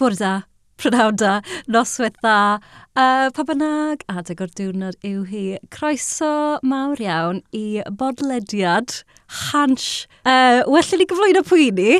bwrdd da, prynhawn da, noswaith dda, uh, pa bynnag adeg o'r diwrnod yw hi. Croeso mawr iawn i bodlediad Hans. Uh, well ni gyflwyno pwy ni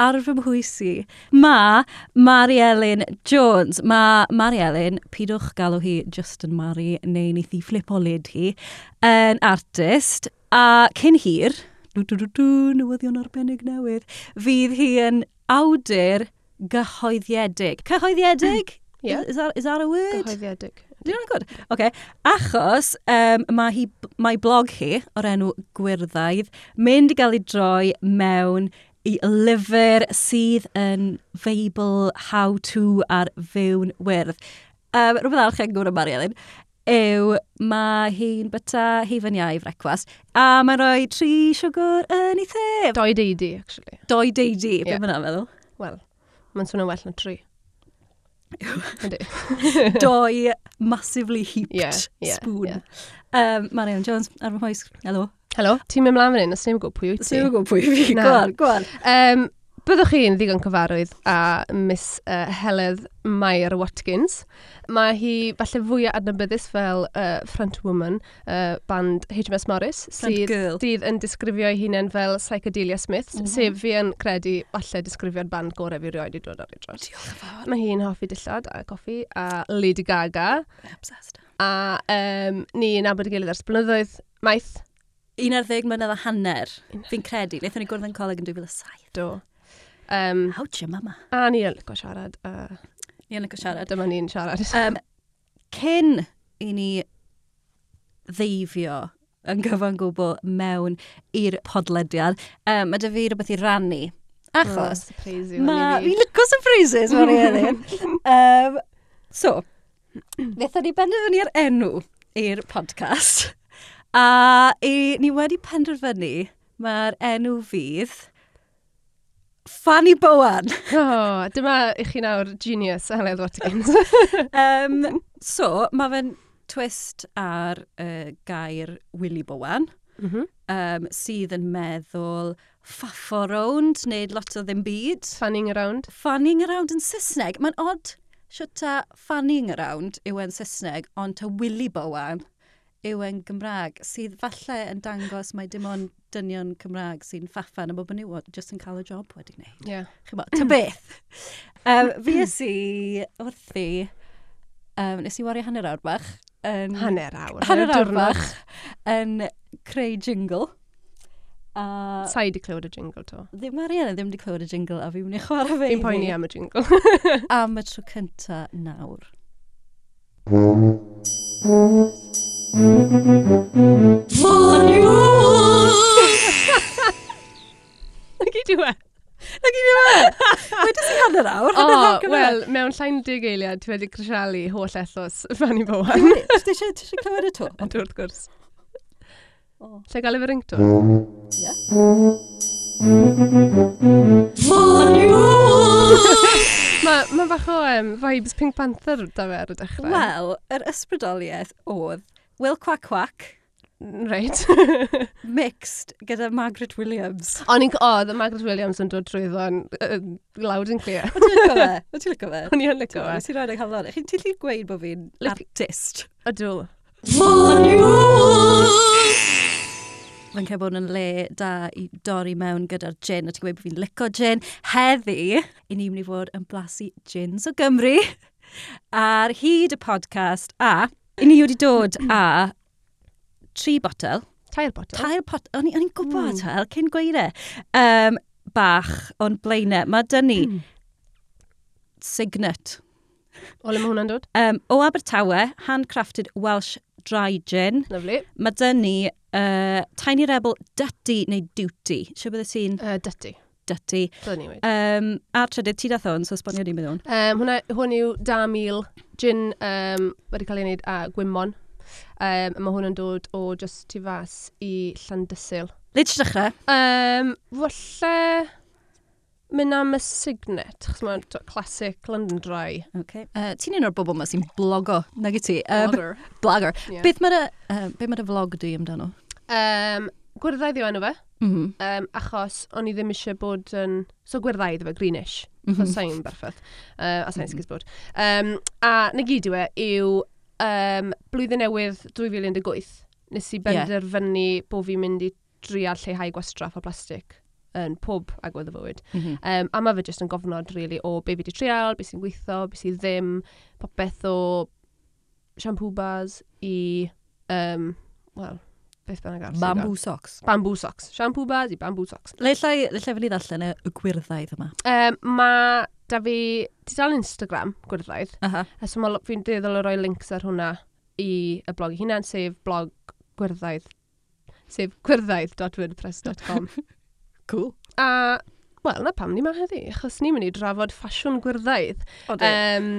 ar fy mhwysi. Ma Mari Elin Jones. Ma Mari Elin, pidwch galw hi Justin Mari neu neith i flip o lid hi, yn artist. A cyn hir, dw dw dw dw, newyddion arbennig newydd, fydd hi yn awdur gyhoeddiedig. Cyhoeddiedig? Hmm. yeah. Is, that, is that a word? Gyhoeddiedig. Dwi'n rhan gwrdd. Okay. Achos um, mae, hi, mae blog hi o'r enw Gwyrddaidd mynd i gael ei droi mewn i lyfr sydd yn feibl how to ar fyw'n wyrdd. Um, rhywbeth arall chi'n gwrdd am Marielyn yw mae hi'n byta hufen iau i frecwast a mae'n rhoi tri siwgr yn ei thef. Doi deidi, actually. Doi deidi, beth yeah. fyna'n meddwl? Wel, Mae'n swnio'n well na tri. Doi massively heaped yeah, yeah, spoon. Yeah. Um, Marion Jones, ar fy hoes. Helo. Helo. Ti'n mynd mlaen fan hyn, os ti'n gwybod pwy wyt ti? Ti'n gwybod pwy fi? Gwan, gwan. Um, Byddwch chi'n ddigon cyfarwydd a Miss uh, Heledd Mair Watkins. Mae hi falle fwy adnabyddus fel uh, front woman uh, band HMS Morris. Front girl. Dydd yn disgrifio ei hunain fel Psychedelia Smith, mm -hmm. sef fi yn credu falle disgrifio'r band gorau fi rioed i dod ar ei dros. Diolch yn fawr. Mae hi'n hoffi dillad a coffi a Lady Gaga. Obsessed. A um, ni'n abod i gilydd ers blynyddoedd maith. 11 mlynedd a hanner, fi'n credu. Lethon ni gwrdd yn coleg yn 2007. Do. Um, Ouch, your mama. A ni yn lygo siarad. Uh, Ni yn lygo siarad. Dyma ni'n siarad. Um, cyn i ni ddeifio yn gyfan gwbl mewn i'r podlediad, um, mae dy fi rhywbeth i rannu. Achos, oh, mae... Fi'n lygo surprises, mae'n rhywun. um, so, wnaethon ni benderfynu ar enw i'r podcast. A i, ni wedi penderfynu mae'r enw fydd Fanny Bowan. oh, dyma i chi nawr genius Aled Watkins. um, so, mae fe'n twist ar uh, gair Willy Bowan, mm -hmm. um, sydd yn meddwl ffaffo rownd, neu lot o ddim byd. Fanning around. Fanning around yn Saesneg. Mae'n odd siwta fanning around yw yn Saesneg, ond ta Willy Bowan ywen Gymraeg sydd falle yn dangos mae dim ond dynion Cymraeg sy'n ffaffan a bod nhw iwod jyst yn cael y job wedi gwneud. Yeah. Chybo, ta beth. um, fi ys i wrthi, um, nes i wario hanner awr bach. Yn, hanner awr. Hanner awr bach yn creu jingle. A... Sa i di clywed y jingle to. Ddim Mariana ddim wedi clywed y jingle a fi wneud chwarae fe. Fi'n poeni am y jingle. am y tro cynta nawr. Fy niw! Nag i diwe. Nag i diwe. Wedi si hanner awr, hanner oh, awr Wel, mewn llain dig eiliad, ti wedi crisialu holl ethos Fanny Bowen. Ti eisiau clywed y to? Ydw, wrth gwrs. Oh. Lle gael efo ringto? Ie. Yeah. Mae ma bach o um, vibes Pink Panther da fe ar y dechrau. Wel, yr ysbrydoliaeth oedd Will Quack Quack. Mm, reit. mixed gyda Margaret Williams. O'n i'n... O, oh, the Margaret Williams yn dod trwy ddo'n uh, loud and clear. O ti'n licio fe? O ti'n licio fe? O'n i'n licio fe. Nes i roed eich halon. Chi'n ti'n gweud bod fi'n artist? Ydw. Mae'n cael bod yn le da i dorri mewn gyda'r gin, a ti'n gweud bod fi'n licio gin. Heddi, i ni'n mynd i fod yn blasu gins o Gymru ar hyd y podcast, a I ni wedi dod a tri botel. Tair botel. Tair botel. O'n i'n gwybod mm. hel, cyn gweire. Um, bach o'n blaenau. Mae dyn ni mm. signet. O le mae hwnna'n dod? Um, o Abertawe, handcrafted Welsh dry gin. Lovely. Mae dyn ni uh, Tiny Rebel Dutty neu Duty. Siw bydde ti'n... Uh, Dutty dyty. Um, a trydydd ti dath o'n, so sbonio ni mewn. Um, hwnna, hwn yw da mil, gin um, wedi cael ei wneud a gwymon. Um, mae hwn yn dod o just tu fas i Llandysil. Le ti dechrau? Um, falle mynd am y signet, chos mae'n classic London Dry. Okay. Uh, ti'n un o'r bobl yma sy'n blogo, nag i ti? Um, blogger. blogger. Yeah. Beth mae'r uh, be mae vlog di amdano? Um, Gwyrddaidd yw enw fe. Mm -hmm. um, achos o'n i ddim eisiau bod yn... So gwerddaidd efo greenish. Mm -hmm. Achos sa'n berffeth. Uh, a sa'n mm -hmm. sgysbwyd. Um, a na gyd yw e, yw um, blwyddyn newydd 2018 nes i benderfynu yeah. bod fi'n mynd i drial lleihau gwastraff o plastig yn pob agwedd y fywyd. Mm -hmm. um, a mae fe jyst yn gofnod really, o be fi wedi trial, be sy'n gweithio, be sy'n ddim, popeth o siampw bars i, um, wel, beth bynnag arall. Bamboo socks. Bamboo socks. Shampoo bars i bamboo socks. Le llai, le llai fel i ddallan y gwirddaidd yma? Um, mae da fi, ti dal Instagram gwirddaidd, Aha. a so ma- fi'n deddol o roi links ar hwnna i y blog i hunan, sef blog gwirddaidd, sef gwirddaidd.wordpress.com. Cool. a, wel, na pam ni ma heddi, achos ni'n mynd i drafod ffasiwn gwirddaidd. O, di. Um,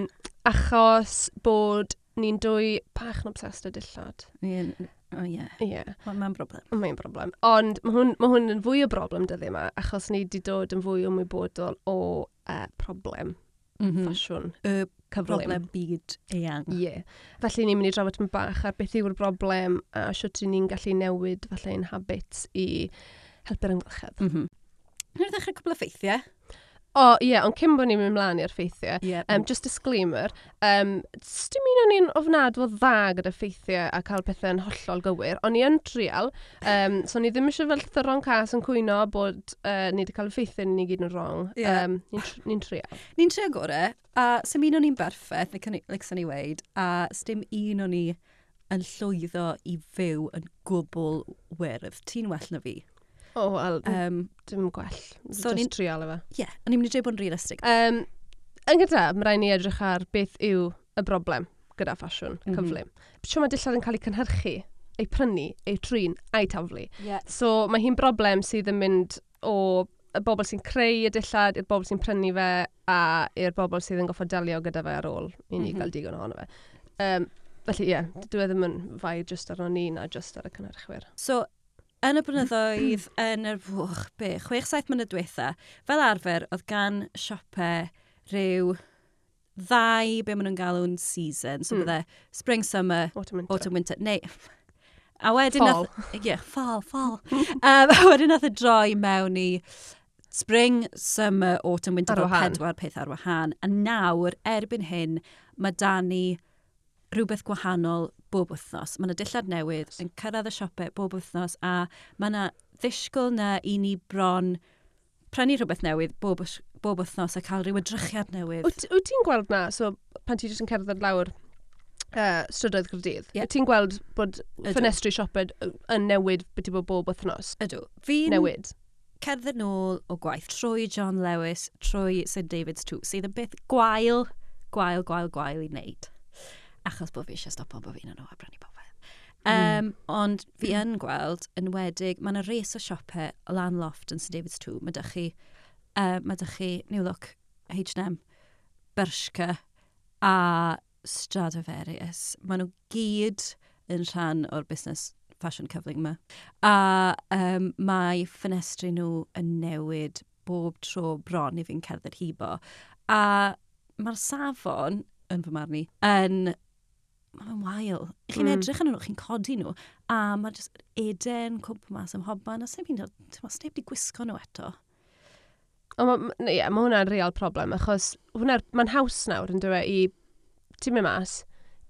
achos bod ni'n dwy bach yn obsessed â dillad. Ie, Oh, o ie. Ie. Mae'n broblem. Mae'n broblem. Ond mae hwn, ma hwn yn fwy o broblem dyddi yma, achos ni wedi dod yn fwy ymwybodol o uh, problem mm -hmm. ffasiwn. Y cyflym. Broblem byd eang. Ie. Yeah. Felly ni'n mynd i drafod yn bach ar beth yw'r broblem a sio ni'n gallu newid falle ein habits i helpu'r ymgylchedd. Mm -hmm. Ni'n dechrau cwbl o ffeithiau. O, ie, yeah, ond cyn bod ni'n mynd mlaen i'r ffeithiau, yeah. um, just disclaimer, um, dim un o'n i'n ofnadw dda gyda ffeithiau a cael pethau'n hollol gywir, o'n i yn trial, um, so ni ddim eisiau fel thyron cas yn cwyno bod uh, ni wedi cael ffeithiau ni gyd yn wrong. Yeah. Um, ni'n tr ni trial. ni'n trial gore, a sy'n un o'n i'n berffaith, like, like sy'n ni weid, a dim un o'n i yn llwyddo i fyw yn gwbl wyrdd. Ti'n well na fi. O, oh, wel, um, dim gwell. So Just trial efo. Ie, yeah, o'n i'n mynd i dweud bod yn realistig. Um, yn gyda, mae rhaid ni edrych ar beth yw y broblem gyda ffasiwn mm -hmm. cyflym. Sio mae dillad yn cael ei cynhyrchu, ei prynu, ei trin, a'i taflu. Yeah. So mae hi'n broblem sydd yn mynd o y bobl sy'n creu y dillad, i'r bobl sy'n prynu fe, a i'r bobl sydd yn goffo delio gyda fe ar ôl i ni mm -hmm. gael mhm. digon ohono fe. Um, felly ie, yeah, dwi e ddim yn fai just ar o'n un a just ar y cynhyrchwyr. So, Yn y blynyddoedd, yn yr bwch, be, 6-7 mlynedd diwetha, fel arfer, oedd gan siopau rhyw ddau, be maen nhw'n galw'n season. So mm. bydde spring, summer, autumn, winter. Autumn, winter. Neu, a wedyn... Fall. Nath, yeah, fall, fall. um, a wedyn nath y droi mewn i spring, summer, autumn, winter, Ar fel pedwar peth ar wahân. A nawr, erbyn hyn, mae Dani rhywbeth gwahanol bob wythnos. Mae yna dillad newydd yn cyrraedd y siopau bob wythnos a mae yna ddisgwyl na i ni bron prynu rhywbeth newydd bob, bob wythnos a cael rhyw edrychiad newydd. Wyt ti'n gweld na, so pan ti jyst yn cerdded lawr uh, strydoedd Cyrdydd, yeah. ti'n gweld bod Ydw. ffenestri sioped yn newid beth i bod bob wythnos? Ydw. Fi'n... Newid cerdded nôl o gwaith trwy John Lewis, trwy St David's Too, sydd yn beth gwael, gwael, gwael, gwael i wneud achos bod fi eisiau stopo bod fi'n yno a brynu popeth. Um, mm. Ond fi mm. yn gweld, yn wedig, mae yna res o siopau o lan loft yn St David's 2. Mae dych chi, uh, mae dych chi New Look, H&M, Bershka a Stradivarius. Mae nhw gyd yn rhan o'r busnes ffasiwn cyfling yma. A um, mae ffenestri nhw yn newid bob tro bron i fi'n cerdded hibo. A mae'r safon, yn fy marn i, yn mae'n wael. I chi'n mm. edrych yn nhw, chi'n codi nhw, a mae jyst eden cwmp mas ym hobman, a sef i'n sneb di gwisgo nhw eto. O, ma, ie, mae hwnna'n real problem, achos mae'n haws nawr yn dweud i, ti'n mynd mas,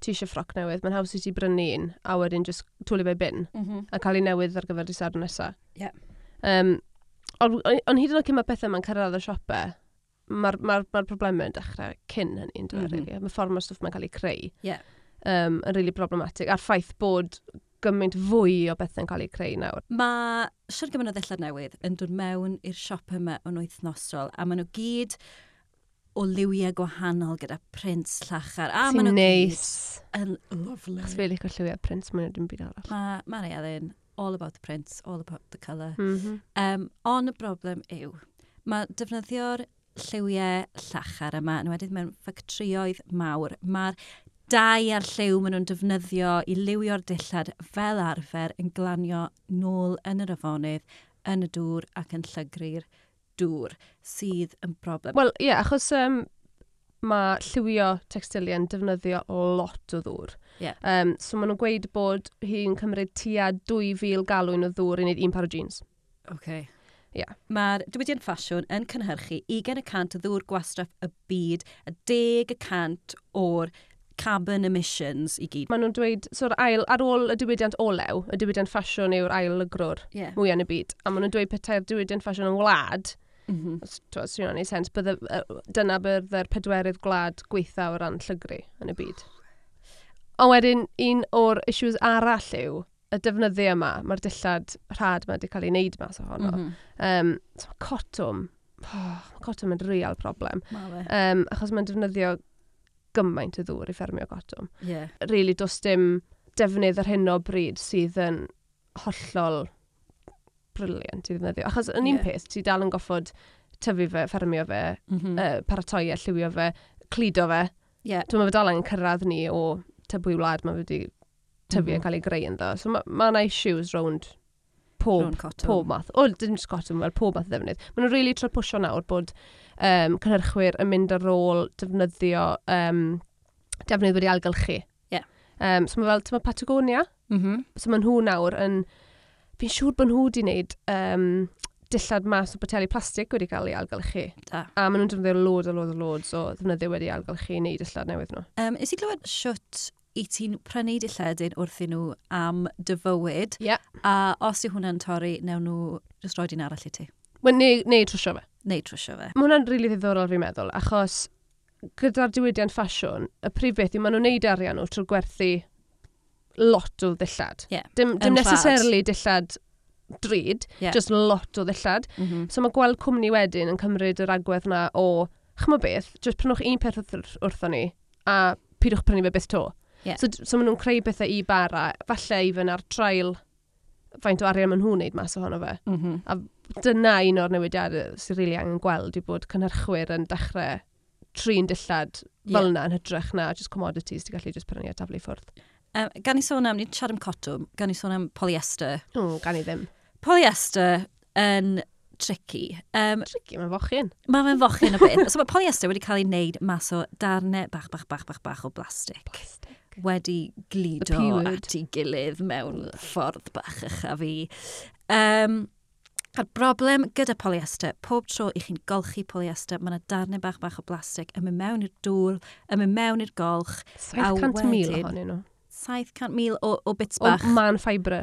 ti eisiau ffroc newydd, mae'n haws i ti brynu un, a wedyn just twlu fe bin, mm -hmm. a cael ei newydd ar gyfer disar nesaf. Yeah. Um, ond on, on hyd yn oed cyn mae pethau mae'n cyrraedd y siopau, mae'r ma, r, ma, r, problemau yn dechrau cyn hynny, yn dweud, mm -hmm. Mae ffordd mae'r stwff mae'n cael ei creu. Yeah um, yn really problematic a'r ffaith bod gymaint fwy o bethau'n cael eu creu nawr. Mae siwr gymaint o ddillad newydd yn dod mewn i'r siop yma o'n wythnosol, a maen nhw gyd o liwiau gwahanol gyda prints llachar. A maen nhw neis. yn lovely. Chos fe licio lliwiau prins, maen dim byd arall. Mae ma Ellen, all about the prints, all about the colour. Mm -hmm. um, ond y broblem yw, mae defnyddio'r lliwiau llachar yma, yn wedi mewn ffactrioedd mawr. Mae'r dau a'r lliw maen nhw'n defnyddio i liwio'r dillad fel arfer yn glanio nôl yn yr afonydd, yn y dŵr ac yn llygru'r dŵr sydd yn broblem. Wel, ie, yeah, achos um, mae lliwio textiliau'n defnyddio lot o ddŵr. Yeah. Um, so maen nhw'n gweud bod hi'n cymryd tua 2,000 galwyn o ddŵr i wneud un par o jeans. Okay. Yeah. Mae'r diwydiant ffasiwn yn cynhyrchu 20% o ddŵr gwastraff y byd a 10% o'r carbon emissions i gyd. Maen nhw'n dweud, so'r ail, ar ôl y diwydiant olew, y diwydiant ffasiwn yw'r ail lygrwr yeah. mwy yn y byd. A maen nhw'n dweud petai'r diwydiant ffasiwn yn wlad, Mm -hmm. Os yw'n ei sens, bydde, dyna bydde'r pedwerydd gwlad gweitha o ran llygru yn y byd. Oh. Ond wedyn, un o'r issues arall yw, y defnyddio yma, mae'r dillad rhad yma wedi cael ei wneud mas ohono. Mm -hmm. um, so, cotwm, oh, cotwm yn real problem. Um, achos mae'n defnyddio gymaint o ddŵr i ffermio cotwm. Yeah. Really, does dim defnydd ar hyn o bryd sydd yn hollol briliant i ddefnyddio. Achos yn un yeah. peth, ti dal yn goffod tyfu fe, ffermio fe, mm -hmm. uh, paratoi a lliwio fe, cludo fe. Yeah. Dwi'n meddwl dal yn cyrraedd ni o tybwy wlad mae wedi tyfu mm -hmm. yn cael ei greu yn ddo. So mae yna ma issues rownd pob, pob math. O, dim just cotwm, wel, pob math o ddefnydd. Maen nhw'n really trio pwysio nawr bod um, cynhyrchwyr yn mynd ar ôl defnyddio um, defnydd wedi algylchu. Yeah. Um, so mae fel, tyma Patagonia, mm -hmm. so mae nhw nawr yn, fi'n siŵr bod nhw wedi wneud um, dillad mas o boteli plastig wedi cael ei algylchu. Da. A maen nhw'n defnyddio load a load a load, so ddefnyddio wedi algylchu i wneud dillad newydd nhw. Um, is i glywed siwt i ti'n prynu dilledyn wrthyn nhw am dy fywyd. Yeah. A os yw hwnna'n torri, newn nhw jyst roed un arall i ti. Wel, neu, neu trwsio fe. Neu trwsio fe. Mae hwnna'n rili really ddiddorol fi'n meddwl, achos gyda'r diwydiant ffasiwn, y prif beth yw maen nhw'n neud arian nhw trwy gwerthu lot o ddillad. Yeah. Dim, dim necessarily dillad drud, yeah. just lot o ddillad. Mm -hmm. So mae gweld cwmni wedyn yn cymryd yr agwedd na o, chymod beth, just prynwch un peth wrthon ni a pidwch prynu fe beth to. Yeah. So, so maen nhw'n creu bethau i bara, falle even ar trail faint o arian maen nhw'n neud mas ohono fe. Mm -hmm. A dyna un o'r newidiadau sy'n rili really angen gweld i bod cynhyrchwyr yn dechrau trin dillad yeah. fel yna yn hytrach na just commodities ti'n gallu just prynu a taflu ffwrdd. Um, gan i sôn am, ni'n siarad am cotwm, gan i sôn am polyester. O, gan i ddim. Polyester yn tricky. Um, tricky, mae'n fochyn. Mae fe'n fochyn o beth. so mae polyester wedi cael ei wneud mas o darnau bach, bach, bach, bach, bach o blastig. Plastic wedi glido at ei gilydd mewn ffordd bach eich a fi. Um, A'r broblem gyda polyester, pob tro i chi'n golchi polyester, mae yna darnau bach bach o blastig yn mynd mewn i'r dŵr, yn mynd mewn i'r golch. 700,000 ohonyn nhw. 700,000 o, o bits bach. O man ffibre.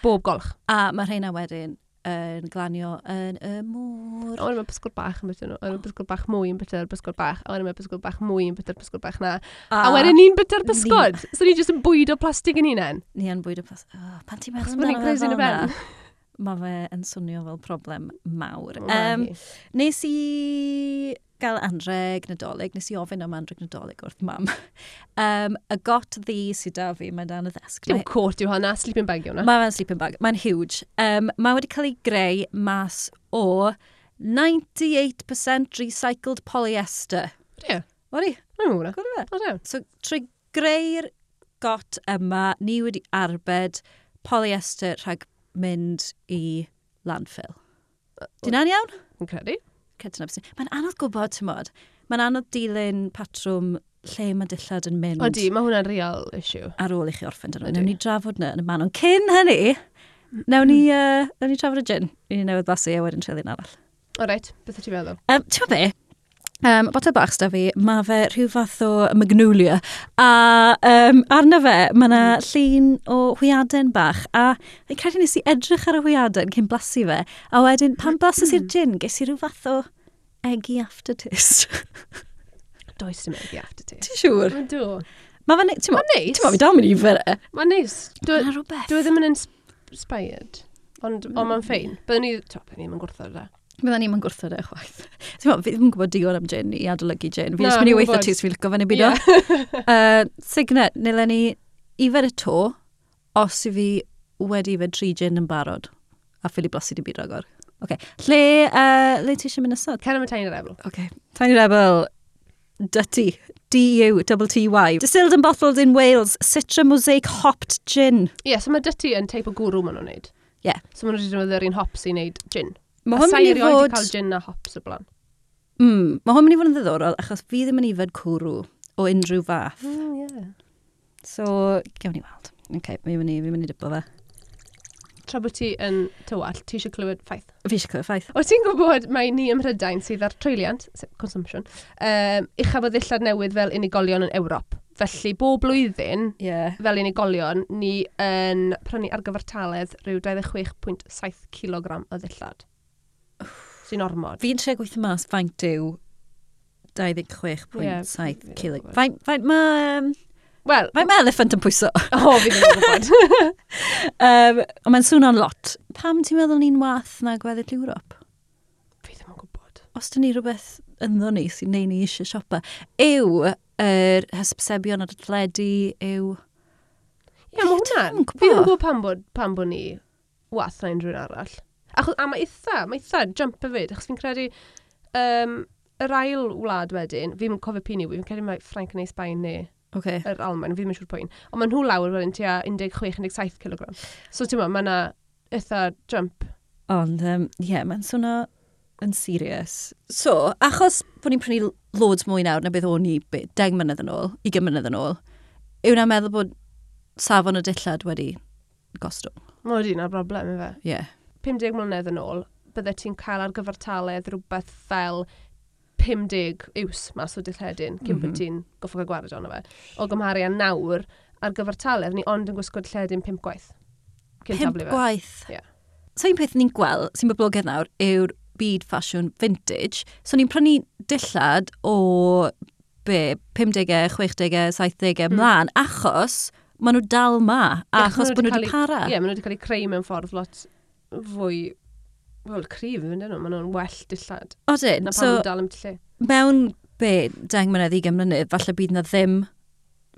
Bob golch. A mae rheina wedyn yn glanio yn y môr. Ond mae bysgol bach yn bytyn nhw. Ond mae bysgol bach mwy yn byty'r bysgol bach. A wedyn mae bysgwr bach mwy yn byty'r bysgol bach na. A, a wedyn ni'n byty'r bysgwr. Ni... So ni jyst yn bwydo plastig yn unan. Ni yn o plastig. Oh, pan ti'n meddwl amdano fe fel yna? Mae fe yn swnio fel problem mawr. Um, nes i gael anreg nadolig, nes i ofyn am anreg nadolig wrth mam. um, y got ddi sydd da fi, mae dan y ddesg. Dim cwrt yw hwnna, sleeping bag yw hwnna. Mae'n sleeping bag, mae'n huge. Um, mae wedi cael ei greu mas o 98% recycled polyester. Ie. Odi? Mae'n mwyn hwnna. E. So, trwy greu'r got yma, ni wedi arbed polyester rhag mynd i landfill. Dyna'n iawn? Yn credu. Cynta'n obsyn. Mae'n anodd gwybod, ti'n modd. Mae'n anodd dilyn patrwm lle mae dillad yn mynd. Odi, mae hwnna'n real issue. Ar ôl i chi orffen dyn nhw. Newn ni drafod na yn y man. Ond cyn hynny, newn ni, uh, newn ni trafod y gin. Ni'n newydd blasu a wedyn trili'n arall. O reit, beth ydych ti'n feddwl? Um, ti'n be? Um, botel bach sydd fi, mae fe rhyw fath o magnolia. A um, arna fe, mae yna mm. llun o hwiaden bach. A fi'n credu nes i edrych ar y hwiaden cyn blasu fe. A wedyn, pan mm. blasus i'r gin, ges i rhyw fath o eggy aftertaste. Does dim eggy aftertaste. Ti'n siŵr? Mae'n do. Mae fe'n... Ti'n ma, neis. Ti'n ma, fi dal mynd i fe. Mae'n neis. Dwi'n rhywbeth. Dwi e ddim yn inspired. Ond, mm. ond mae'n ffein. Byddwn ni, Top, byddwn ni'n gwrthod da. Byddwn ni'n gwrthod e chwaith. Ti'n meddwl, fi ddim yn gwybod digon am gin i adolygu gin. Fi no, jyst mynd i weithio ti, swn i'n gofyn i bido. Yeah. uh, Signet, nilen ni ifer y to, os i fi wedi ifer tri gin yn barod. A ffili blasu di byd agor. Okay. Lle, uh, le ti eisiau mynd ysod? Can am y Tiny Rebel. Okay. Tiny Rebel, Dutty. D-U-T-T-Y. Distilled and bottled in Wales, Citra Mosaic Hopped Gin. Ie, yeah, so mae Dutty yn teip o gwrw maen nhw'n neud. Ie. Yeah. So maen nhw'n wedi defnyddio'r un hops i wneud gin. Mae hwn mynd i fod... cael gin a hops o blan. Mm, mae hwn mynd i fod yn ddiddorol, achos fi ddim yn ifed cwrw o unrhyw fath. Mm, yeah. So, gewn ni weld. OK, mi mynd i, mi mynd i dipo fe. Tra bod ti yn tywall, ti eisiau clywed ffaith? Fi eisiau clywed ffaith. O ti'n gwybod mae ni ym Mhrydain sydd ar treuliant, consumption, um, uchaf o ddillad newydd fel unigolion yn Ewrop. Felly, bob blwyddyn, yeah. fel unigolion, ni yn prynu ar gyfartaledd rhyw 26.7 kg o ddillad sy'n ormod. Fi'n tre gweithio mas faint yw 26.7 yeah, kilo. Faint, faint mae... Um, Wel... Faint mae elephant yn pwyso? O, fi ddim yn gwybod. um, ond mae'n swnio'n lot. Pam ti'n meddwl ni'n wath na gweddill Ewrop? Fi ddim yn gwybod. Os dyn ni rhywbeth ynddo ni sy'n neud ni eisiau siopa, yw yr er hysbysebion ar y tledu, yw... Ie, yeah, mae hwnna'n... Fi ddim yn gwybod pam bod, pam bod ni wath na unrhyw arall. Achos, a mae eitha, mae eitha jump y fyd, achos fi'n credu... Um, yr ail wlad wedyn, fi'n cofio pini, i, fi'n credu mae Ffrainc neu Sbaen neu okay. yr Almain, fi'n mynd siŵr pwy'n. Ond maen nhw lawr wedyn tua 16-17 kg. So ti'n meddwl, mae yna eitha jump. Ond, ie, um, yeah, mae'n swnio yn serious. So, achos bod ni'n prynu loads mwy nawr na beth o'n ni 10 mlynedd yn ôl, 20 mlynedd yn ôl, yw na'n meddwl bod safon y dillad wedi gostwng? Mae wedi na broblem i fe. Ie. Yeah. 50 mlynedd yn ôl, bydde ti'n cael ar gyfartaledd rhywbeth fel 50 iws mas o dillhedyn cyn mm -hmm. ti'n goffo cael gwared ono fe. O gymharu â nawr ar gyfartaledd, ni ond yn gwisgo dillhedyn 5 gwaith. Pimp gwaith? Ie. Yeah. So un peth ni'n gweld sy'n boblogaidd nawr yw'r byd ffasiwn vintage. So ni'n prynu dillad o be, 50au, 60au, 70au mlaen, mm. achos maen nhw dal ma, achos bod nhw wedi para. Ie, yeah, maen nhw wedi cael eu creu mewn ffordd lot fwy, wel, cryf yn fynd yn nhw. Maen nhw'n well dillad. Odyn, so... dal am dillu. Mewn be, deng mynedd i gymlynydd, falle bydd na ddim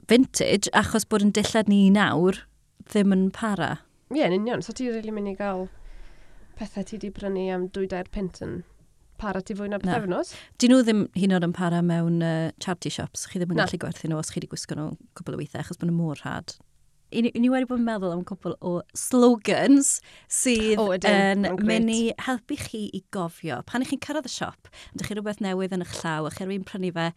vintage, achos bod yn dillad ni nawr ddim yn para. Ie, yeah, yn union. So ti'n really mynd i gael pethau ti wedi brynu am 2-3 pint yn para ti fwy na beth efnos. Dyn nhw ddim hyn oed yn para mewn uh, charity shops. Chi ddim yn gallu gwerthu nhw os chi wedi gwisgo nhw cwbl o weithiau, achos bod nhw mor rhad i ni, i ni wedi bod yn meddwl am cwpl o slogans sydd oh, yn mynd i helpu chi i gofio. Pan ych chi'n cyrraedd y siop, ydych chi rhywbeth newydd yn eich llaw, a cherwy'n prynu fe,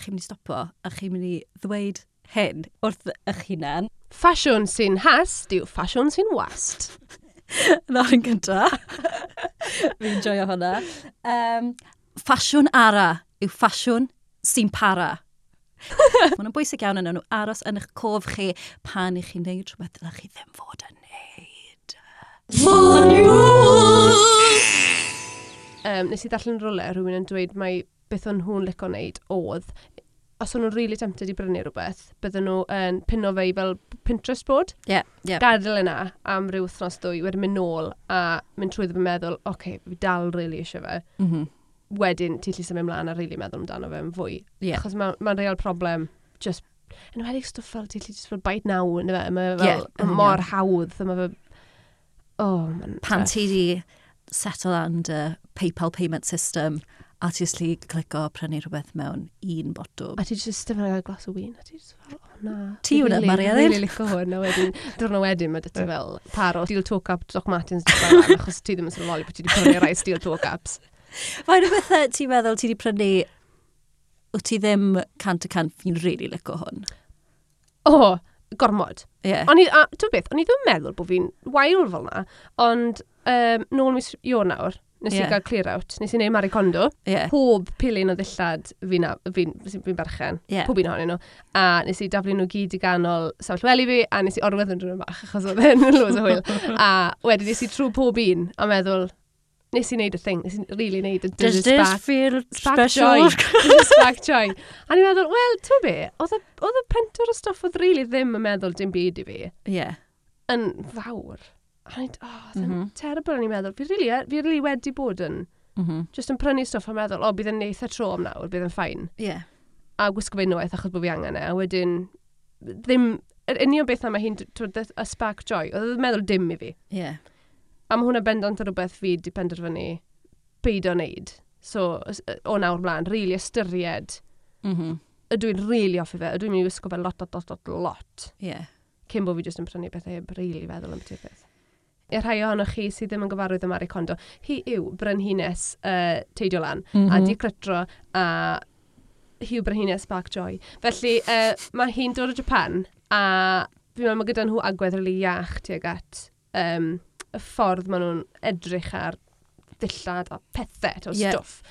chi'n mynd i stopo, a chi'n mynd i ddweud hyn wrth eich hunan. Ffasiwn sy'n hast yw ffasiwn sy'n wast. Na'r yn gynta. Fi'n joio hwnna. Um, ffasiwn ara yw ffasiwn sy'n para. Mae nhw'n bwysig iawn yn nhw aros yn eich cof chi pan i chi'n neud rhywbeth dylech chi ddim fod yn neud. Um, nes i darllen rolau rhywun yn dweud mae beth o'n nhw'n licio wneud oedd os o'n nhw'n really tempted i brynu rhywbeth, bydden nhw yn pino fe i fel Pinterest board. Yeah, yeah. Gadael yna am ryw wythnos dwy, wedyn mynd nôl a mynd trwy ddim yn meddwl, oce, okay, fi dal really eisiau fe. Mm -hmm wedyn ti'n lli symud ymlaen a rili really meddwl amdano fe yn fwy. Yeah. Achos mae'n ma, real problem just yn wedi'i stwff fel ti'n lli just fel bait naw yn fe. Mae fel yeah, mor yeah. hawdd. Mae fe... Oh, man, Pan ti di settle under PayPal payment system a ti jyst lli clico prynu rhywbeth mewn un botwm. A ti jyst ystaf yn gael glas o wyn, a ti jyst fel, oh na. Ti yw'n ymari ar un? Rili lico hwn, a wedyn, dyrna wedyn, mae dyta fel paro, steel toe-cap Doc Martens, achos ti ddim yn sylweddoli bod ti wedi prynu rai steel toe-caps. Fain o bethau ti'n meddwl ti wedi prynu, wyt ti ddim cant y cant fi'n rili really licio hwn? O, oh, gormod. Ie. Yeah. O'n i, a, beth, o'n i ddim yn meddwl bod fi'n wael fel na, ond um, nôl mis Ionawr, nawr, nes yeah. i gael clear out, nes i neud Mari Condo, yeah. pob pilyn o ddillad fi'n fi, fi, fi berchen, yeah. pob un ohonyn nhw, a nes i daflu nhw gyd i ganol sefyll weli fi, a nes i orwedd yn drwy'n bach, achos oedd e'n lwys o hwyl, a wedyn nes i trwy pob un, a meddwl, nes i wneud y thing, nes i really wneud y Does this spark, feel spark special? Joy. Does spark joy. A ni'n meddwl, wel, ti'n be, oedd y pentwr o stoff oedd really ddim yn meddwl dim byd i fi. Yeah. Yn fawr. A ni'n, oh, oedd mm -hmm. terrible o'n i'n meddwl. Fi really, fi really wedi bod yn, mm -hmm. just yn prynu stoff a meddwl, o, oh, bydd yn neitha tro am nawr, bydd yn ffain. Yeah. A gwisgo fe unwaith achos bod fi angen e. A wedyn, ddim, yr union beth yma hi'n, y spark joy, oedd yn meddwl dim i fi. Yeah. A mae hwnna bendant ar rhywbeth fi wedi penderfynu beidio wneud. So, o nawr mlaen, rili really ystyried. Mm -hmm. Ydw i'n rili really offi fe, ydw i'n mynd i wisgo fe lot, lot, lot, lot, lot. Yeah. Cyn bod fi jyst yn prynu bethau heb rili really feddwl am beth beth. I'r rhai ohonoch chi sydd ddim yn gyfarwydd ym Ari Condo, hi yw Brynhines uh, Teidio Lan, mm -hmm. a mm-hmm. Di Crytro, a Hugh Brynhines Spark Joy. Felly, uh, mae hi'n dod o Japan, a fi'n meddwl mae gyda nhw agwedd rili iach tuag at um, y ffordd maen nhw'n edrych ar dillad a pethau, o yeah. stwff.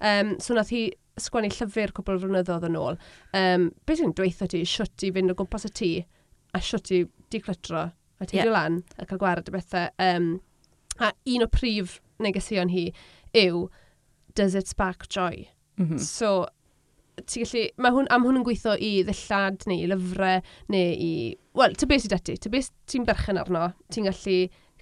Um, so nath hi sgwennu llyfr cwbl o flynyddoedd yn ôl. Um, be sy'n dweithio ti, siwt i fynd o gwmpas y tŷ a siwt i diclytro a teidio yeah. lan a cael gwared y bethau. Um, a un o prif negesion hi yw, does it spark joy? Mm -hmm. So, ti gallu, mae hwn, am hwn yn gweithio i ddillad neu i lyfrau neu i, wel, ty beth sydd ati, Ty beth ti'n berchen arno, ti'n gallu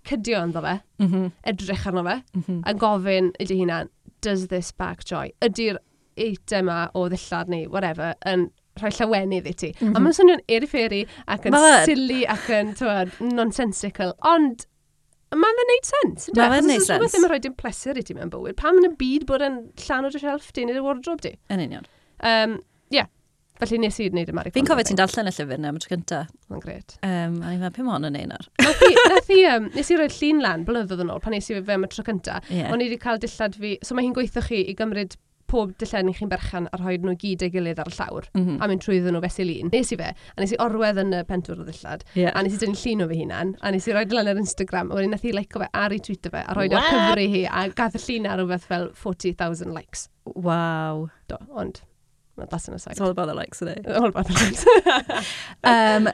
cydio ynddo fe, mm -hmm. edrych arno fe, mm -hmm. a gofyn ydy hunan, does this bag joy? Ydy'r eitem yma o ddillad neu whatever yn rhoi llawenydd i ti. Mm -hmm. A mm-hmm. mae'n swnio'n erifferi ac yn Ma silly ac yn tywed, nonsensical, ond mae'n fe'n neud sens. Mae fe'n neud sens. Rhywbeth ddim yn rhoi dim pleser i ti mewn bywyd. Pam yn y byd bod yn llan o dy shelf di neu dy wardrobe di? Yn union. Um, yeah, Felly nes i wneud y Mary Fi'n cofio ti'n darllen y llyfr na am y tro cynta. Mae'n gret. Um, a ni'n meddwl, pum hon yn ein ar. Nath i, um, nes i roi llun lan blynyddoedd yn ôl pan nes i fe am y tro cynta. Yeah. O'n i wedi cael dillad fi, so mae hi'n gweithio chi i gymryd pob dillenni chi'n berchan a rhoi nhw gyd ei gilydd ar y llawr mm -hmm. a mynd trwydden nhw fesul un. Nes i fe, a nes i orwedd yn y pentwr o ddillad, yeah. a nes i dynnu llun o fy hunan, a nes i roi lan ar Instagram, a wedyn nath i leico fe ar ei Twitter fe, a roi ar cyfri hi, a gath y llun ar rhywbeth fel 40,000 likes. Waw. Do, ond that's an aside. It's all about the likes today. All about the likes. um,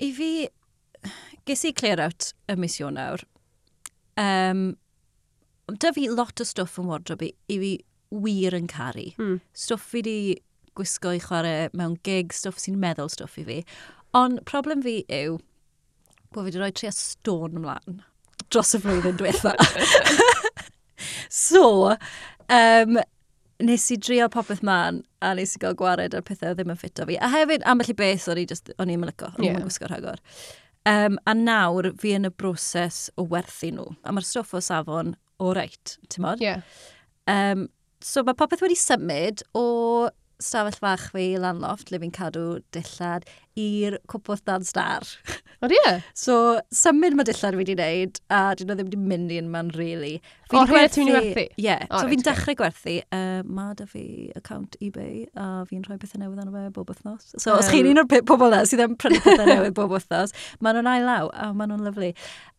I fi, ges i clear out y misiwn nawr. Um, da fi lot o stwff yn wardrobe i, i fi wir yn caru. Hmm. Stwff fi di gwisgo i chwarae mewn gig, stwff sy'n meddwl stwff i fi. Ond problem fi yw bod fi wedi rhoi tria stôn ymlaen dros y flwyddyn diwetha. so, um, nes i drio popeth man a nes i gael gwared ar pethau ddim yn ffito fi. A hefyd, ambell i beth o'n i just, o'n i'n mylico, o'n i'n yeah. gwisgo rhagor. Um, a nawr fi yn y broses o werthu nhw. A mae'r stwff o safon o reit, ti'n modd? Yeah. Um, so mae popeth wedi symud o stafell fach fi lanloft le fi'n cadw dillad i'r cwpwth dan star. O ie? Yeah. so, symud mae dillad fi wedi wneud a dyn nhw ddim wedi mynd i'n man, really. Fi O, rhaid ti'n werthu? Ie, yeah. so right, fi'n dechrau gwerthu. Uh, mae da fi account eBay a fi'n rhoi pethau newydd arno fe bob wythnos. So, um, os chi'n un o'r pobl yna sydd yn prynu pethau newydd bob wythnos, maen nhw'n ail law a maen nhw'n lyflu.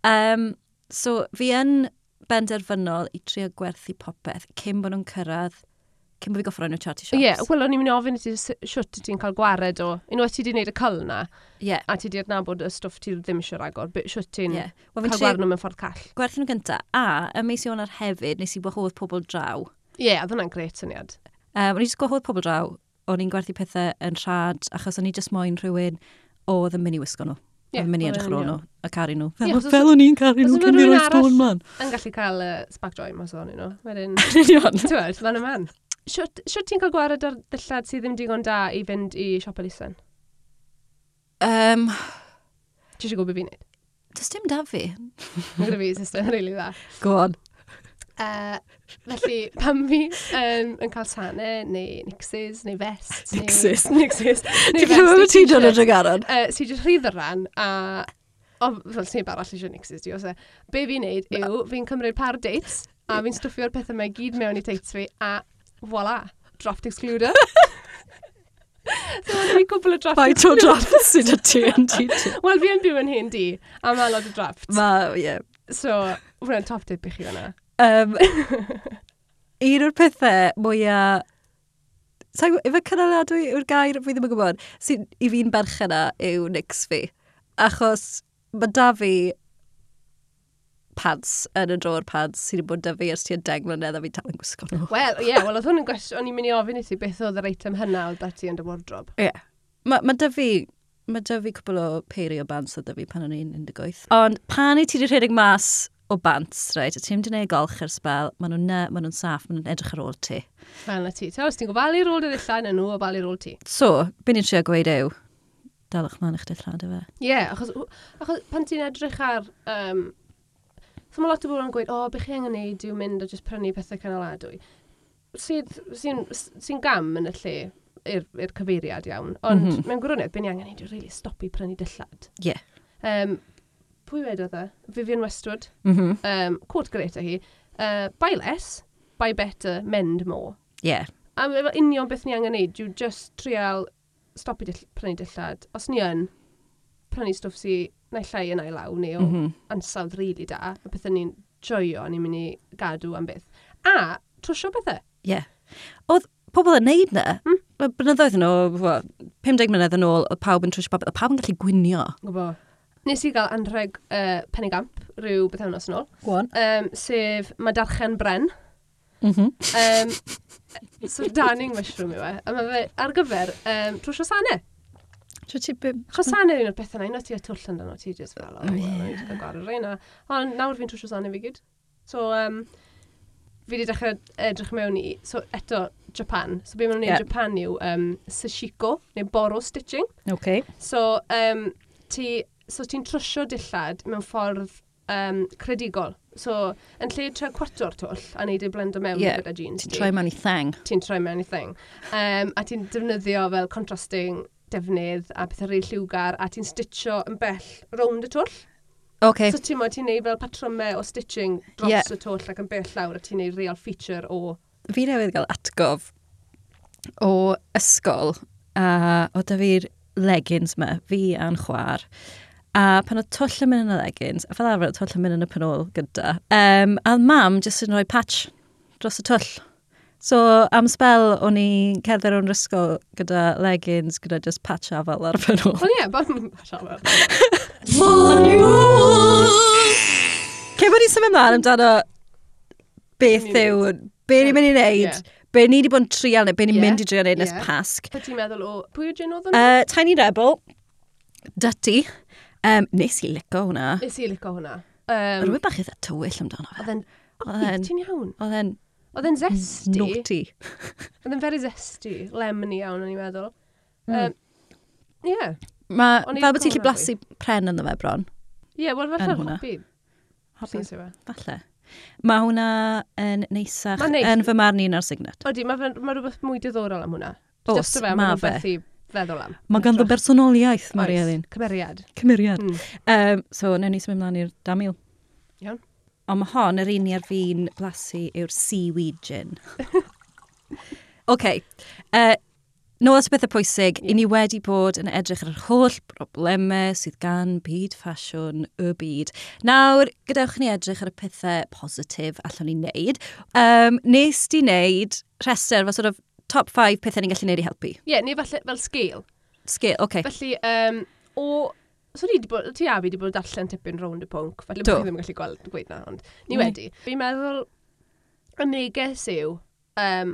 Um, so, fi yn benderfynol i trio gwerthu popeth cyn bod nhw'n cyrraedd cyn bod fi goffro yn y charity shops. Ie, yeah, wel, o'n i'n mynd i ofyn i ti siwt ti'n cael gwared o, unwaith ti wedi gwneud y cyl na, yeah. a ti wedi adnabod y stwff ti ddim eisiau ragor, siwt ti'n yeah. well, cael gwared nhw mewn ffordd call. Gwerthu nhw gynta, a y mes i o'n ar hefyd, nes i gwahodd pobl draw. Ie, yeah, oedd hwnna'n gret syniad. Um, o'n i just gwahodd pobl draw, o'n i'n gwerthu pethau yn rhad, achos o'n i just moyn rhywun oedd yn mynd i wisgo nhw. Yeah, mynd i edrych ar ôl nhw, a caru nhw. Fel, yeah, fel o'n i'n caru nhw, cyn i'r oes stôn man. Yn gallu cael uh, spark joy mas o'n nhw. Wedyn, ti'n gwybod, man y man. Siwt, siwt ti'n cael gwared ar dillad sydd ddim digon da i fynd i siop elusen? Um, Ti eisiau gwybod beth fi'n neud? Does dim da fi. Mae gyda fi system rili really dda. Go on. Uh, felly, pan fi um, yn cael tanau, neu nixes, neu vest. Nixes. Neu, nixes. Ti'n gwybod beth ti'n dod yn dragaron? Uh, si just rhydd y ran, a... O, fel sy'n barall eisiau nixes, di os e. Be fi'n neud yw, fi'n cymryd par dates, a fi'n stwffio'r pethau mae gyd mewn i teits fi, a voila, draft excluder. so, fi cwbl o draft Faint o draft sydd y ti yn ti? Wel, fi yn byw yn hyn di, a mae lot o draft. Ma, ie. Yeah. So, hwnna'n top tip i chi hwnna. Um, un o'r pethau mwyaf... Sa'n gwybod, Efo cynaladwy yw'r gair, fi ddim yn gwybod, sy'n i fi'n berchen yw nix fi. Achos mae da fi pads yn y dro'r pads sydd wedi bod dy fi ers tua deg mlynedd a fi dal yn gwisgo nhw. Wel, ie, yeah, wel, oedd hwn yn gwestiwn, o'n i'n mynd i ofyn i ti beth oedd yr eitem hynna oedd beth ti yn dy wardrob. Ie. Yeah. Mae ma dy fi, mae dy fi cwbl o peiri o bants oedd dy fi pan o'n i'n 18. Ond pan i ti wedi rhedeg mas o bants, right, a ti'n mynd i dynau golch ar sbel, maen nhw'n maen nhw'n saff, maen nhw'n edrych ar ôl ti. Fel na ti. Ta, os ti'n gofalu rôl dy ddillan yn nhw, o balu rôl ti. So, be ni'n trio gweud yw, dalwch mlaen eich dillad o fe. Ie, yeah, achos, achos pan ti'n edrych ar um, So mae lot o bobl yn gweud, o, oh, beth chi angen neud yw mynd a just prynu pethau canoladwy. Sy'n sy n, sy gam yn y lle i'r cyfeiriad iawn, ond mm -hmm. mewn gwirionedd, beth ni angen neud yw really stopi prynu dillad. Ie. Yeah. Um, pwy wedodd e? Vivian Westwood. Mm -hmm. um, Cwrt Greta hi. Uh, buy less, buy better, mend more. Yeah. A efo union beth ni angen neud yw just trial stopi dill, prynu dillad. Os ni yn, prynu stwff sy'n neu llai yna i law neu o mm -hmm. ansawdd rili really da, y pethau ni'n joio, ni'n mynd i gadw am beth. A, trwsio bethau. Ie. Yeah. Oedd pobl yn neud na, mm? blynyddoedd yn ôl, 50 mlynedd yn ôl, oedd pawb yn trwsio popeth, oedd pawb yn gallu gwynio. Gwbo. Nes i gael anrheg uh, penigamp rhyw beth hwnnw yn ôl. Gwan. Um, sef, mae darchen bren. Mm -hmm. um, so, darning mushroom yw e. A mae fe ar gyfer um, trwsio sanau. Chos sa'n yr un o'r bethau na, unwaith ti a twll yn o ti just fel, o, wel, ni wedi cael gwared reina. Ond nawr fi'n trwsio sa'n i fi gyd. So, um, fi wedi dechrau edrych mewn i, so eto, Japan. So be maen nhw'n yeah. Japan yw um, sashiko, neu boro stitching. Okay. So, um, ti, so ti'n trwsio dillad mewn ffordd um, credigol. So, yn lle tre cwartor twll a neud ei blend o mewn yeah. gyda jeans. Ti'n troi mewn i thang. Ti'n troi mewn i thang. Um, a ti'n defnyddio fel contrasting defnydd a pethau rili lliwgar a ti'n stitcho yn bell rownd y twll. Okay. So ti'n modd, ti'n neud fel patrymau o stitching dros yeah. y twll ac yn bell lawr a ti'n neud real feature o... Fi newydd gael atgof o ysgol a o da fi'r leggings ma, fi a'n chwar. A pan o twll yn mynd yn y leggings, a fel arfer o twll yn mynd yn y penol gyda. Um, a mam jyst yn rhoi patch dros y twll. So am spel o'n i'n cerdded o'n ysgol gyda leggings, gyda just patch afel ar fy nhw. Wel ie, bod yn patch afel. Cyn bod ni'n symud ymlaen amdano beth yw, be ni'n mynd i wneud, yeah. be ni wedi bod yn trial neu be ni'n yeah. mynd i trial wneud nes yeah. pasg. Be ti'n meddwl o, pwy yw Jyn oedd yn? Uh, Tiny Rebel, Dutty, um, nes i lico hwnna. Nes i lico hwnna. Um, Rwy'n bach eitha tywyll amdano fe. Oedd e'n... Oedd e'n... Ti'n iawn? Oedd e'n Oedd e'n zesty. Naughty. Oedd e'n very zesty. Lemony iawn, o'n i'n meddwl. Mm. Um, yeah. Ma, fel bod ti'n lli blasu pren yn fe bron. Ie, yeah, wel fel hobi. Hobi, falle. Mae hwnna yn neisach neis. yn fy marn i'n ar signet. Odi, mae ma rhywbeth mwy diddorol am hwnna. Os, mae fe feddwl am. Mae ganddo bersonoliaeth, Mari Elin. Cymeriad. Cymeriad. Mm. Um, so, newn ni symud mlaen i'r Damil. Iawn. Ond mae hon, yr un i'r fi'n blasu, yw'r seaweed gin. OK. Uh, Nôl at y bethau pwysig, yeah. i ni wedi bod yn edrych ar yr holl broblemau sydd gan byd ffasiwn y byd. Nawr, gadewch ni edrych ar y pethau positif allwn ni wneud. Um, nes di wneud rhestr fel sort of top 5 pethau ni'n gallu wneud i helpu? Ie, yeah, ni falle fel sgil. Sgil, oce. Okay. Felly, um, o So ni wedi bod, ti a fi wedi bod darllen tipyn rownd y pwnc, falle bod chi ddim yn gallu gweld, gweud na, ond ni mm. wedi. Fi'n meddwl, y neges yw, um,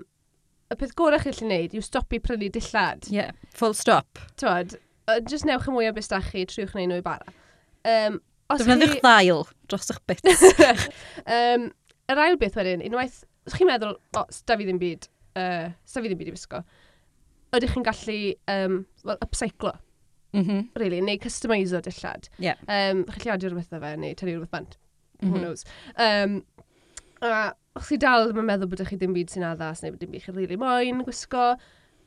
y peth gorau chi'n gallu gwneud yw stopi prynu dillad. Yeah, full stop. Tywed, uh, jyst newch y mwy o beth chi, triwch neu nhw i bara. Um, os Defnyddiwch chi... ddail dros eich bits. um, yr ail beth wedyn, unwaith, os chi'n meddwl, o, oh, da fi ddim byd, uh, sta fi ddim byd i wisgo, ydych chi'n gallu um, well, upcyclo Mm -hmm. Really, neu customiso dillad. Yeah. Um, Chylliodio rhywbeth o fe, neu tynnu rhywbeth bant. Mm -hmm. Who knows. Um, a os chi dal yn meddwl bod chi ddim byd sy'n addas neu bod dim byd chi'n rili moyn gwisgo,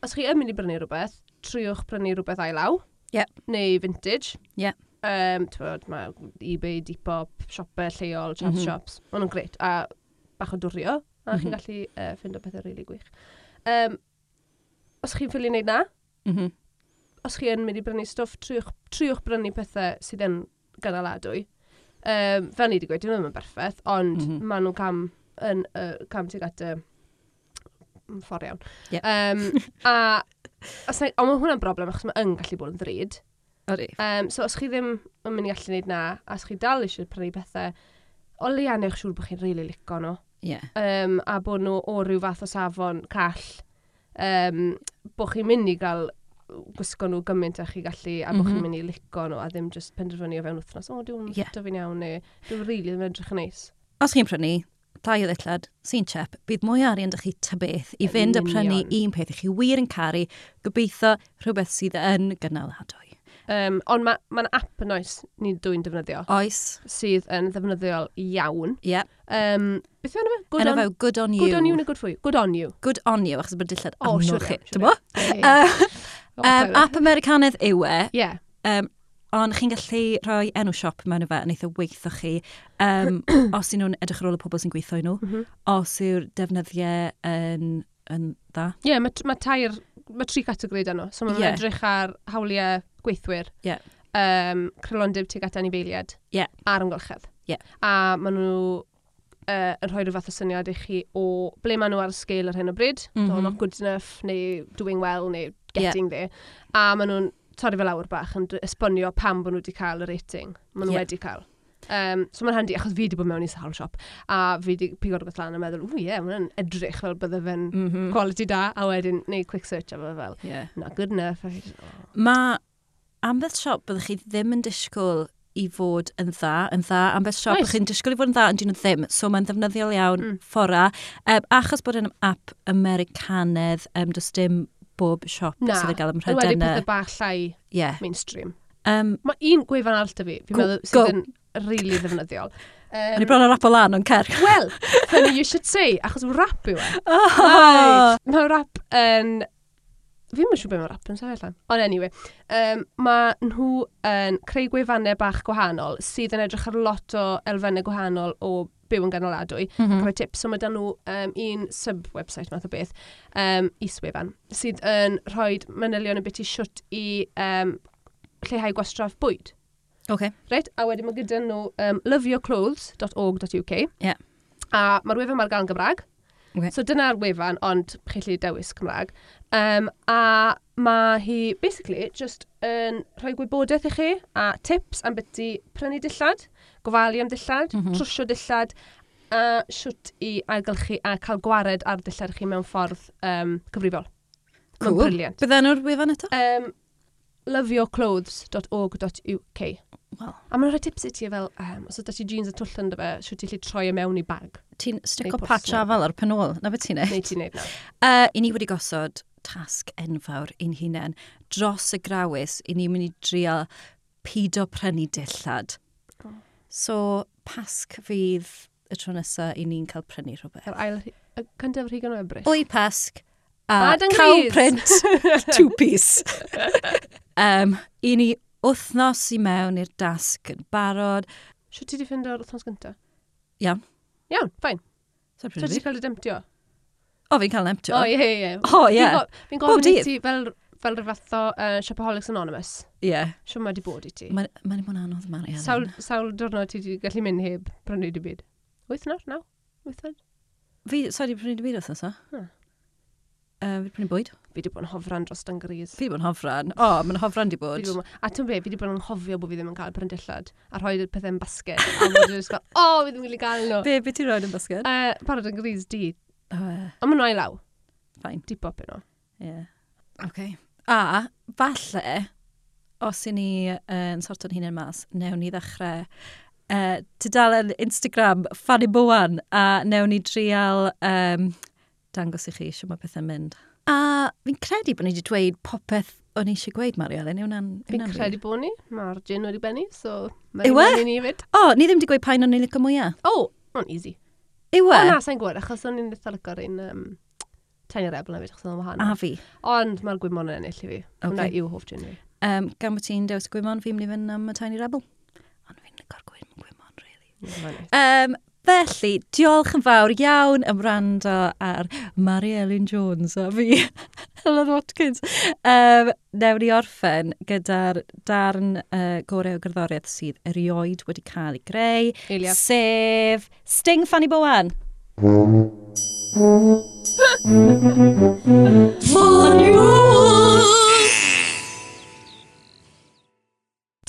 os chi yn mynd i brynu rhywbeth, triwch brynu rhywbeth ailaw. Yep. Neu vintage. Yep. Um, Tywod, mae eBay, Depop, siopau lleol, chat mm -hmm. shops. Maen nhw'n gret. A bach o dwrio. A mm -hmm. chi'n gallu uh, ffind o pethau rili really gwych. Um, os chi'n ffili wneud na, mm -hmm os chi yn mynd i brynu stwff, triwch, triwch brynu pethau sydd yn gynaladwy. Um, fel ni wedi gweud, dyn nhw ddim yn berffaith, ond mm -hmm. maen nhw'n cam, yn, uh, cam tuag at y ffordd iawn. Yep. Um, a, os na, ond mae hwnna'n broblem achos mae yn gallu bod yn ddrud. Odi. Um, so os chi ddim yn mynd i allu wneud na, a os chi dal eisiau prynu pethau, o leia newch siŵr bod chi'n rili really licio nhw. Yeah. Um, a bod nhw o ryw fath o safon call. Um, bod chi'n mynd i gael gwisgo nhw gymaint a chi gallu, a bod mm -hmm. chi'n mhm. mynd i lico nhw, a ddim just penderfynu o fewn wythnos, o, dwi'n yeah. dyfu'n iawn, neu dwi'n rili ddim edrych yn neis. Os chi'n prynu, dau o ddillad, sy'n chep, bydd mwy arian dych chi ta beth i fynd a prynu un peth i chi wir yn caru, gobeithio rhywbeth sydd yn gynaladwy. Um, ond mae'n ma, ma app yn oes ni dwi'n defnyddio. Oes. Sydd yn ddefnyddiol iawn. Ie. Yep. Um, beth yw'n efo? Good, on, good on you. Good on you neu good for you? Good on you. Good on you, achos bod dillad oh, anwch sure, chi. Sure, Dyma? Sure. Uh, Um, app Americanedd yw e. Yeah. Um, ond chi'n gallu rhoi enw siop mewn efo yn eitha weithio chi um, os yw nhw'n edrych ar ôl y pobl sy'n gweithio nhw, mm -hmm. os yw'r defnyddiau yn, yn dda. Ie, yeah, mae ma tair, mae tri categori dan nhw, so mae'n yeah. edrych ar hawliau gweithwyr, yeah. um, crylondeb tuag at anifeiliad, yeah. a'r amgylchedd. Yeah. A maen nhw uh, yn rhoi rhyw fath o syniad i chi o ble maen nhw ar y sgil ar hyn o bryd, mm -hmm. not good enough, neu doing well, neu getting yeah. there. A maen nhw'n torri fel awr bach yn esbonio pam bod nhw wedi cael y rating. Maen nhw yeah. wedi cael. Um, so mae'n handi, achos fi wedi bod mewn i sawl siop, a fi wedi pigo rhywbeth lan a meddwl, ww ie, yeah, mae'n edrych fel bydde fe'n mm -hmm. quality da, a wedyn neu quick search a fe fel, yeah. not good enough. Mae ambell siop byddwch chi ddim yn disgwyl i fod yn dda, yn dda am beth siop. Nice. Chi'n disgwyl i fod yn dda, ond dyn nhw ddim. So mae'n ddefnyddiol iawn mm. ffora. Um, achos bod yn app Americanedd, um, does dim bob siop Na. sydd yn gael ymrhydennau. Na, yn wedi pethau bach llai yeah. mainstream. Um, Mae un gwefan arall da fi, fi'n meddwl, sydd yn really ddefnyddiol. Um, O'n i bron ar rap o lan o'n cer. Wel, funny you should say, achos rap yw e. Oh. Right. Mae rap yn Fi ddim yn siŵr beth mae rap yn sefyll am. Ond anyway, um, mae nhw yn creu gwefannau bach gwahanol sydd yn edrych ar lot o elfennau gwahanol o byw yn ganoladwy. Mm -hmm. Rhoi tips, so mae dan nhw um, un sub-website math o beth, um, iswefan, sydd yn rhoi manylion y beth i siwt i um, lleihau gwastraff bwyd. Okay. Reit, a wedyn mae gyda nhw um, loveyourclothes.org.uk. Yeah. A mae'r wefan mae'r gael yn Gymraeg. Okay. So dyna'r wefan, ond chi lli dewis Cymraeg. Um, a mae hi basically just yn rhoi gwybodaeth i chi a tips am beth prynu dillad, gofalu am dillad, mm -hmm. trwsio dillad, a siwt i ailgylchu a cael gwared ar dillad chi mewn ffordd um, cyfrifol. Cool. Mae'n briliant. Bydda nhw'r wefan eto? Um, loveyourclothes.org.uk Wel. A mae'n rhoi tips i ti fel, um, os ydy ti jeans a twll yn dy fe, siw ti'n lli troi e mewn i bag. Ti'n stick stico patcha fel ar penol, na beth ti'n neud? Neu ti'n neud na. Uh, I ni wedi gosod tasg enfawr i'n hunain. Dros y grawys, i ni'n mynd i drio pido prynu dillad. Oh. So, pasg fydd y tro nesaf i ni'n cael prynu rhywbeth. Yr ail, y cyntaf rhigon o ebrych. Wy pasg a, a cow print two piece. um, I ni wythnos i mewn i'r dasg yn barod. Sio ti wedi ffind o'r wythnos gyntaf? Iawn. Iawn, fain. So ti wedi cael ei demtio? O, fi'n cael emptio. O, ie, ie. O, ie. Fi'n gofyn i ti fel, fel rhywbeth o uh, Shopaholics Anonymous. Ie. Yeah. Sio mae wedi bod i ti. Mae'n ma bod anodd mari. Sawl, sawl diwrnod ti wedi gallu mynd heb prynu dy byd? Wythnos, naw? Wythnos? Fi, sori, prynu dy byd wythnos o? Hmm. Uh, fi wedi prynu bwyd. Fi wedi bod yn hofran dros dan gris. Fi wedi bod yn hofran. O, oh, mae'n hofran di bod. bod. A ti'n be, fi wedi bod yn hofio bod fi ddim yn cael prendillad a rhoi pethau yn basged. a bod yn ysgol, o, oh, fi ddim yn gallu gael nhw. Be, be ti'n rhoi yn basged? Uh, parod yn gris di. Uh, Ond mae'n rhoi law. Fain. Di bop yno. Yeah. Okay. A, falle, os i ni uh, yn sorto'n hunain mas, newn ni ddechrau uh, tudalen Instagram Fanny Bowan a newn ni drial um, dangos i chi sio mae pethau'n mynd. A fi'n credu bod ni wedi dweud popeth o'n i eisiau gweud, Mario Elen, yw'n an... Fi'n credu bod ni. Mae'r gin wedi benni, so... Yw e? Ni o, ni ddim wedi gweud pa'n o'n i'n licio mwyaf. O, oh, o'n easy. Yw e? O, na, sa'n gwybod, achos o'n i'n eitha lygo'r un um, Tiny Rebel fi, achos o'n wahanol. A fi. Ond mae'r gwymon yn ennill i fi. Okay. Hwna yw hoff gin fi. Um, gan bod ti'n dewis gwymon, fi'n mynd i fynd am y Tiny Rebel. Ond fi'n licor gwyn gwymon, really. Mm, um, Felly, diolch yn fawr iawn am rando ar Mary Ellen Jones a fi, Helen Watkins. Um, Newn ni orffen gyda'r darn uh, gorau o gerddoriaeth sydd erioed wedi cael ei greu, Elia. sef Sting Fanny Bowan. Fanny Bowan!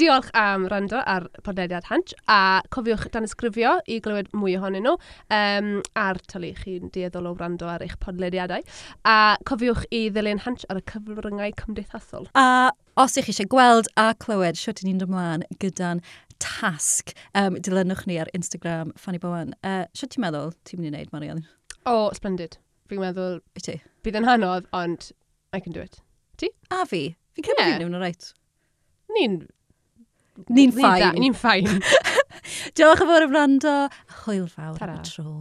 Diolch am rando ar podlediad Hanch, a cofiwch dan ysgrifio i glywed mwy ohonyn nhw, um, a'r tylu chi'n dieddol o rando ar eich podlediadau, a cofiwch i ddilyn Hanch ar y cyfryngau cymdeithasol. A os ych eisiau gweld a clywed siwt i ni'n ymlaen gyda'n tasg, um, dilynwch ni ar Instagram, Fanny Bowen. Uh, siwt ti'n meddwl ti'n mynd i wneud, Marianne? O, oh, splendid. Fi'n meddwl... I ti? Bydd yn hanodd, ond I can do it. Ti? A fi. Fi'n cymryd yeah. nhw'n o reit. Ni'n Ni'n ffain. Ni'n ffain. Diolch yn fawr am rando. Hwyl fawr am y tro.